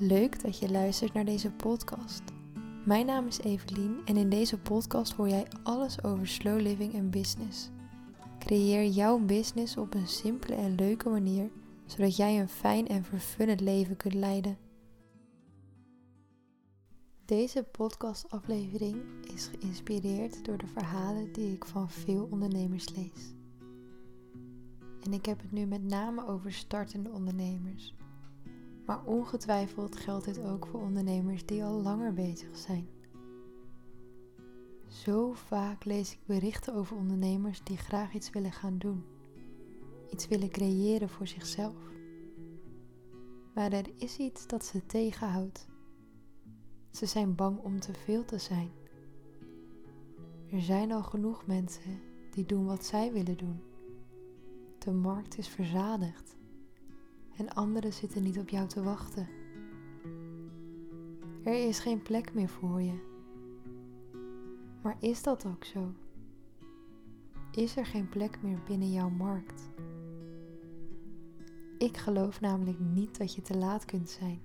Leuk dat je luistert naar deze podcast. Mijn naam is Evelien en in deze podcast hoor jij alles over slow living en business. Creëer jouw business op een simpele en leuke manier, zodat jij een fijn en vervullend leven kunt leiden. Deze podcastaflevering is geïnspireerd door de verhalen die ik van veel ondernemers lees. En ik heb het nu met name over startende ondernemers. Maar ongetwijfeld geldt dit ook voor ondernemers die al langer bezig zijn. Zo vaak lees ik berichten over ondernemers die graag iets willen gaan doen, iets willen creëren voor zichzelf. Maar er is iets dat ze tegenhoudt. Ze zijn bang om te veel te zijn. Er zijn al genoeg mensen die doen wat zij willen doen. De markt is verzadigd en anderen zitten niet op jou te wachten. Er is geen plek meer voor je. Maar is dat ook zo? Is er geen plek meer binnen jouw markt? Ik geloof namelijk niet dat je te laat kunt zijn.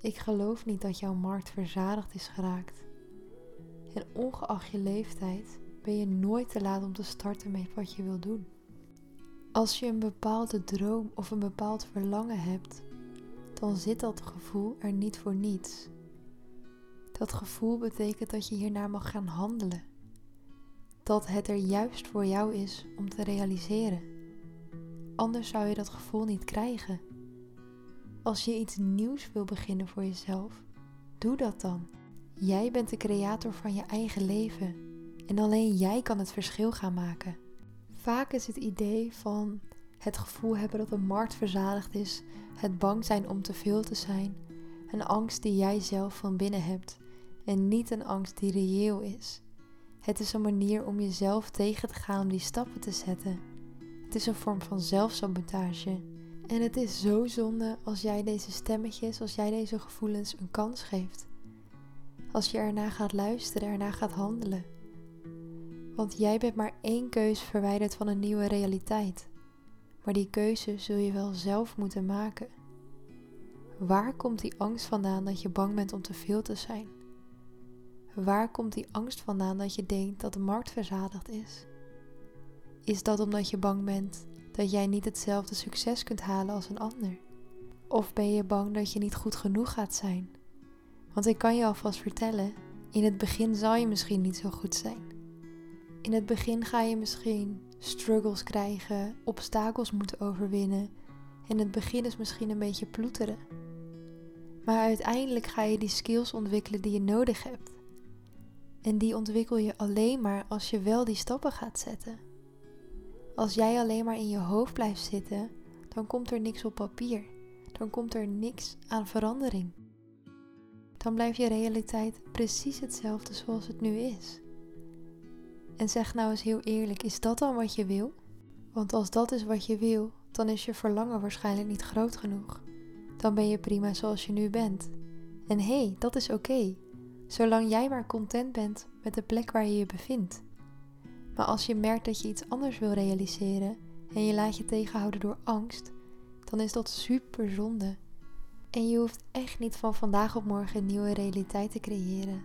Ik geloof niet dat jouw markt verzadigd is geraakt. En ongeacht je leeftijd ben je nooit te laat om te starten met wat je wil doen. Als je een bepaalde droom of een bepaald verlangen hebt, dan zit dat gevoel er niet voor niets. Dat gevoel betekent dat je hiernaar mag gaan handelen. Dat het er juist voor jou is om te realiseren. Anders zou je dat gevoel niet krijgen. Als je iets nieuws wil beginnen voor jezelf, doe dat dan. Jij bent de creator van je eigen leven en alleen jij kan het verschil gaan maken. Vaak is het idee van het gevoel hebben dat de markt verzadigd is, het bang zijn om te veel te zijn, een angst die jij zelf van binnen hebt en niet een angst die reëel is. Het is een manier om jezelf tegen te gaan om die stappen te zetten. Het is een vorm van zelfsabotage. En het is zo zonde als jij deze stemmetjes, als jij deze gevoelens een kans geeft. Als je ernaar gaat luisteren, ernaar gaat handelen. Want jij bent maar één keus verwijderd van een nieuwe realiteit. Maar die keuze zul je wel zelf moeten maken. Waar komt die angst vandaan dat je bang bent om te veel te zijn? Waar komt die angst vandaan dat je denkt dat de markt verzadigd is? Is dat omdat je bang bent dat jij niet hetzelfde succes kunt halen als een ander? Of ben je bang dat je niet goed genoeg gaat zijn? Want ik kan je alvast vertellen, in het begin zal je misschien niet zo goed zijn. In het begin ga je misschien struggles krijgen, obstakels moeten overwinnen. En het begin is misschien een beetje ploeteren. Maar uiteindelijk ga je die skills ontwikkelen die je nodig hebt. En die ontwikkel je alleen maar als je wel die stappen gaat zetten. Als jij alleen maar in je hoofd blijft zitten, dan komt er niks op papier. Dan komt er niks aan verandering. Dan blijft je realiteit precies hetzelfde zoals het nu is. En zeg nou eens heel eerlijk, is dat dan wat je wil? Want als dat is wat je wil, dan is je verlangen waarschijnlijk niet groot genoeg. Dan ben je prima zoals je nu bent. En hé, hey, dat is oké, zolang jij maar content bent met de plek waar je je bevindt. Maar als je merkt dat je iets anders wil realiseren en je laat je tegenhouden door angst, dan is dat super zonde. En je hoeft echt niet van vandaag op morgen een nieuwe realiteit te creëren.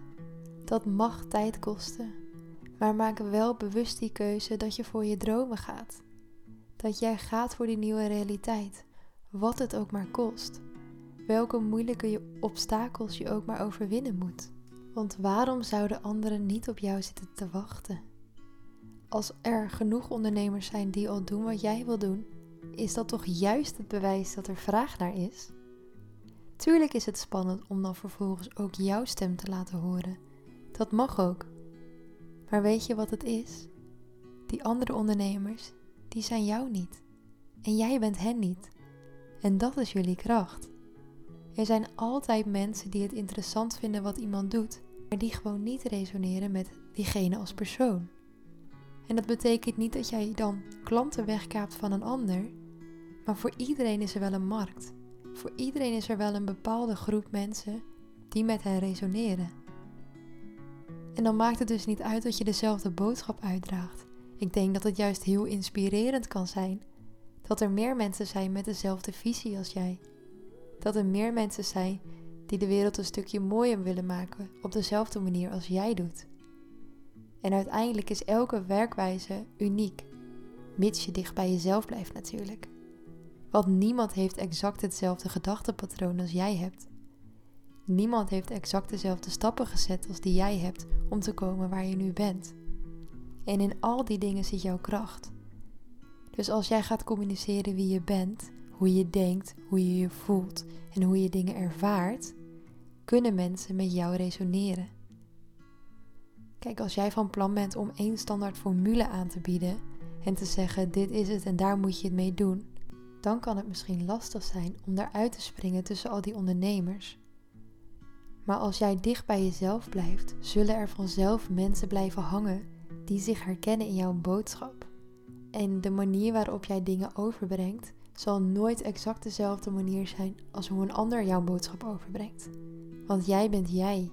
Dat mag tijd kosten. Maar maak wel bewust die keuze dat je voor je dromen gaat. Dat jij gaat voor die nieuwe realiteit, wat het ook maar kost. Welke moeilijke obstakels je ook maar overwinnen moet. Want waarom zouden anderen niet op jou zitten te wachten? Als er genoeg ondernemers zijn die al doen wat jij wil doen, is dat toch juist het bewijs dat er vraag naar is? Tuurlijk is het spannend om dan vervolgens ook jouw stem te laten horen. Dat mag ook. Maar weet je wat het is? Die andere ondernemers, die zijn jou niet. En jij bent hen niet. En dat is jullie kracht. Er zijn altijd mensen die het interessant vinden wat iemand doet, maar die gewoon niet resoneren met diegene als persoon. En dat betekent niet dat jij dan klanten wegkaapt van een ander, maar voor iedereen is er wel een markt. Voor iedereen is er wel een bepaalde groep mensen die met hen resoneren. En dan maakt het dus niet uit dat je dezelfde boodschap uitdraagt. Ik denk dat het juist heel inspirerend kan zijn dat er meer mensen zijn met dezelfde visie als jij. dat er meer mensen zijn die de wereld een stukje mooier willen maken op dezelfde manier als jij doet. En uiteindelijk is elke werkwijze uniek, mits je dicht bij jezelf blijft natuurlijk. Want niemand heeft exact hetzelfde gedachtepatroon als jij hebt. Niemand heeft exact dezelfde stappen gezet als die jij hebt om te komen waar je nu bent. En in al die dingen zit jouw kracht. Dus als jij gaat communiceren wie je bent, hoe je denkt, hoe je je voelt en hoe je dingen ervaart, kunnen mensen met jou resoneren. Kijk, als jij van plan bent om één standaard formule aan te bieden en te zeggen: dit is het en daar moet je het mee doen, dan kan het misschien lastig zijn om daaruit te springen tussen al die ondernemers. Maar als jij dicht bij jezelf blijft, zullen er vanzelf mensen blijven hangen die zich herkennen in jouw boodschap. En de manier waarop jij dingen overbrengt, zal nooit exact dezelfde manier zijn als hoe een ander jouw boodschap overbrengt. Want jij bent jij.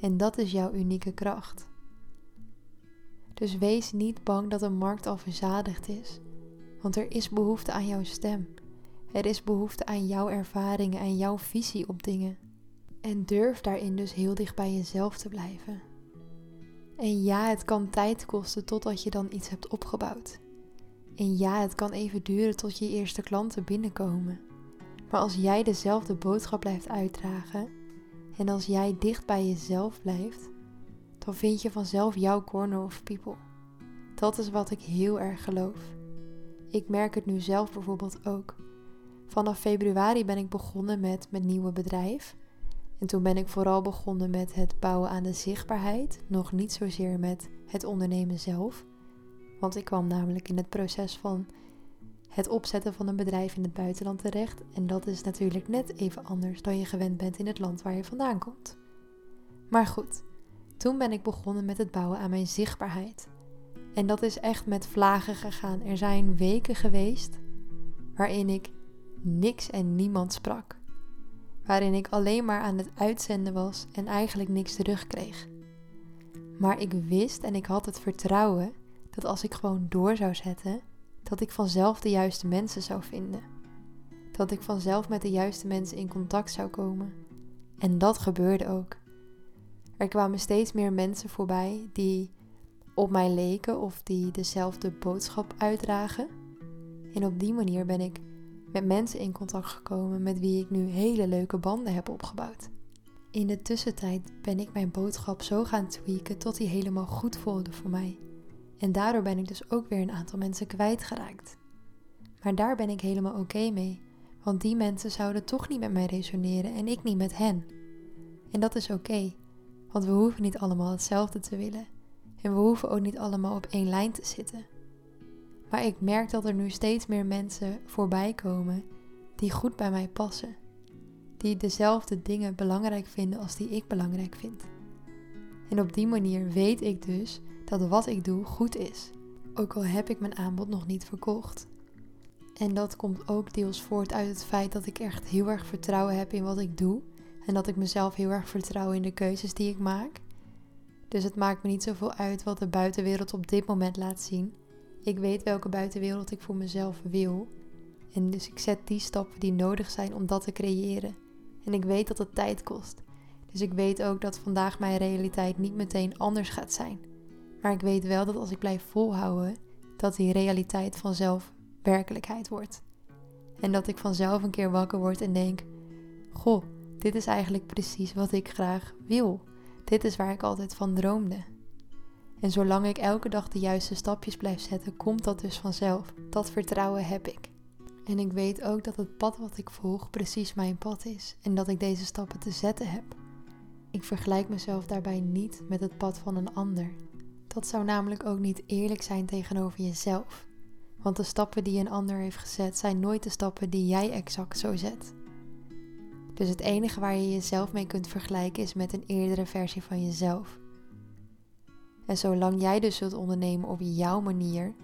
En dat is jouw unieke kracht. Dus wees niet bang dat de markt al verzadigd is. Want er is behoefte aan jouw stem. Er is behoefte aan jouw ervaringen en jouw visie op dingen. En durf daarin dus heel dicht bij jezelf te blijven. En ja, het kan tijd kosten totdat je dan iets hebt opgebouwd. En ja, het kan even duren tot je eerste klanten binnenkomen. Maar als jij dezelfde boodschap blijft uitdragen en als jij dicht bij jezelf blijft, dan vind je vanzelf jouw corner of people. Dat is wat ik heel erg geloof. Ik merk het nu zelf bijvoorbeeld ook. Vanaf februari ben ik begonnen met mijn nieuwe bedrijf. En toen ben ik vooral begonnen met het bouwen aan de zichtbaarheid, nog niet zozeer met het ondernemen zelf. Want ik kwam namelijk in het proces van het opzetten van een bedrijf in het buitenland terecht. En dat is natuurlijk net even anders dan je gewend bent in het land waar je vandaan komt. Maar goed, toen ben ik begonnen met het bouwen aan mijn zichtbaarheid. En dat is echt met vlagen gegaan. Er zijn weken geweest waarin ik niks en niemand sprak. Waarin ik alleen maar aan het uitzenden was en eigenlijk niks terugkreeg. Maar ik wist en ik had het vertrouwen dat als ik gewoon door zou zetten, dat ik vanzelf de juiste mensen zou vinden. Dat ik vanzelf met de juiste mensen in contact zou komen. En dat gebeurde ook. Er kwamen steeds meer mensen voorbij die op mij leken of die dezelfde boodschap uitdragen. En op die manier ben ik met mensen in contact gekomen met wie ik nu hele leuke banden heb opgebouwd. In de tussentijd ben ik mijn boodschap zo gaan tweaken tot die helemaal goed voelde voor mij. En daardoor ben ik dus ook weer een aantal mensen kwijtgeraakt. Maar daar ben ik helemaal oké mee, want die mensen zouden toch niet met mij resoneren en ik niet met hen. En dat is oké, want we hoeven niet allemaal hetzelfde te willen. En we hoeven ook niet allemaal op één lijn te zitten. Maar ik merk dat er nu steeds meer mensen voorbij komen die goed bij mij passen. Die dezelfde dingen belangrijk vinden als die ik belangrijk vind. En op die manier weet ik dus dat wat ik doe goed is. Ook al heb ik mijn aanbod nog niet verkocht. En dat komt ook deels voort uit het feit dat ik echt heel erg vertrouwen heb in wat ik doe. En dat ik mezelf heel erg vertrouw in de keuzes die ik maak. Dus het maakt me niet zoveel uit wat de buitenwereld op dit moment laat zien. Ik weet welke buitenwereld ik voor mezelf wil. En dus ik zet die stappen die nodig zijn om dat te creëren. En ik weet dat het tijd kost. Dus ik weet ook dat vandaag mijn realiteit niet meteen anders gaat zijn. Maar ik weet wel dat als ik blijf volhouden, dat die realiteit vanzelf werkelijkheid wordt. En dat ik vanzelf een keer wakker word en denk: Goh, dit is eigenlijk precies wat ik graag wil. Dit is waar ik altijd van droomde. En zolang ik elke dag de juiste stapjes blijf zetten, komt dat dus vanzelf. Dat vertrouwen heb ik. En ik weet ook dat het pad wat ik volg precies mijn pad is en dat ik deze stappen te zetten heb. Ik vergelijk mezelf daarbij niet met het pad van een ander. Dat zou namelijk ook niet eerlijk zijn tegenover jezelf. Want de stappen die een ander heeft gezet zijn nooit de stappen die jij exact zo zet. Dus het enige waar je jezelf mee kunt vergelijken is met een eerdere versie van jezelf. En zolang jij dus zult ondernemen op jouw manier,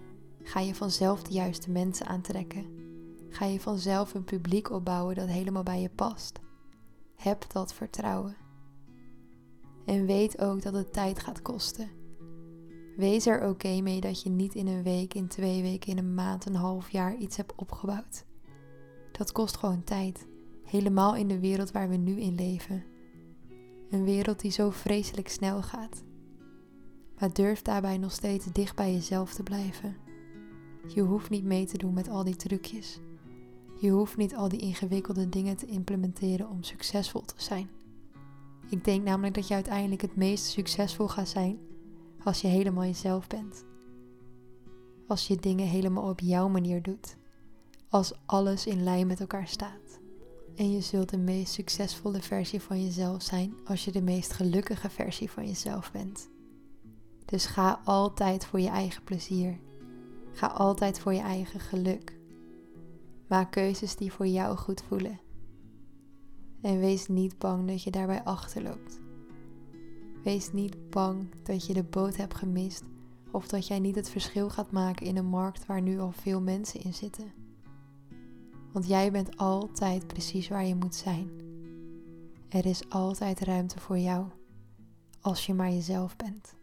ga je vanzelf de juiste mensen aantrekken. Ga je vanzelf een publiek opbouwen dat helemaal bij je past. Heb dat vertrouwen. En weet ook dat het tijd gaat kosten. Wees er oké mee dat je niet in een week, in twee weken, in een maand, een half jaar iets hebt opgebouwd. Dat kost gewoon tijd. Helemaal in de wereld waar we nu in leven. Een wereld die zo vreselijk snel gaat. Maar durf daarbij nog steeds dicht bij jezelf te blijven. Je hoeft niet mee te doen met al die trucjes. Je hoeft niet al die ingewikkelde dingen te implementeren om succesvol te zijn. Ik denk namelijk dat je uiteindelijk het meest succesvol gaat zijn als je helemaal jezelf bent. Als je dingen helemaal op jouw manier doet. Als alles in lijn met elkaar staat. En je zult de meest succesvolle versie van jezelf zijn als je de meest gelukkige versie van jezelf bent. Dus ga altijd voor je eigen plezier. Ga altijd voor je eigen geluk. Maak keuzes die voor jou goed voelen. En wees niet bang dat je daarbij achterloopt. Wees niet bang dat je de boot hebt gemist of dat jij niet het verschil gaat maken in een markt waar nu al veel mensen in zitten. Want jij bent altijd precies waar je moet zijn. Er is altijd ruimte voor jou als je maar jezelf bent.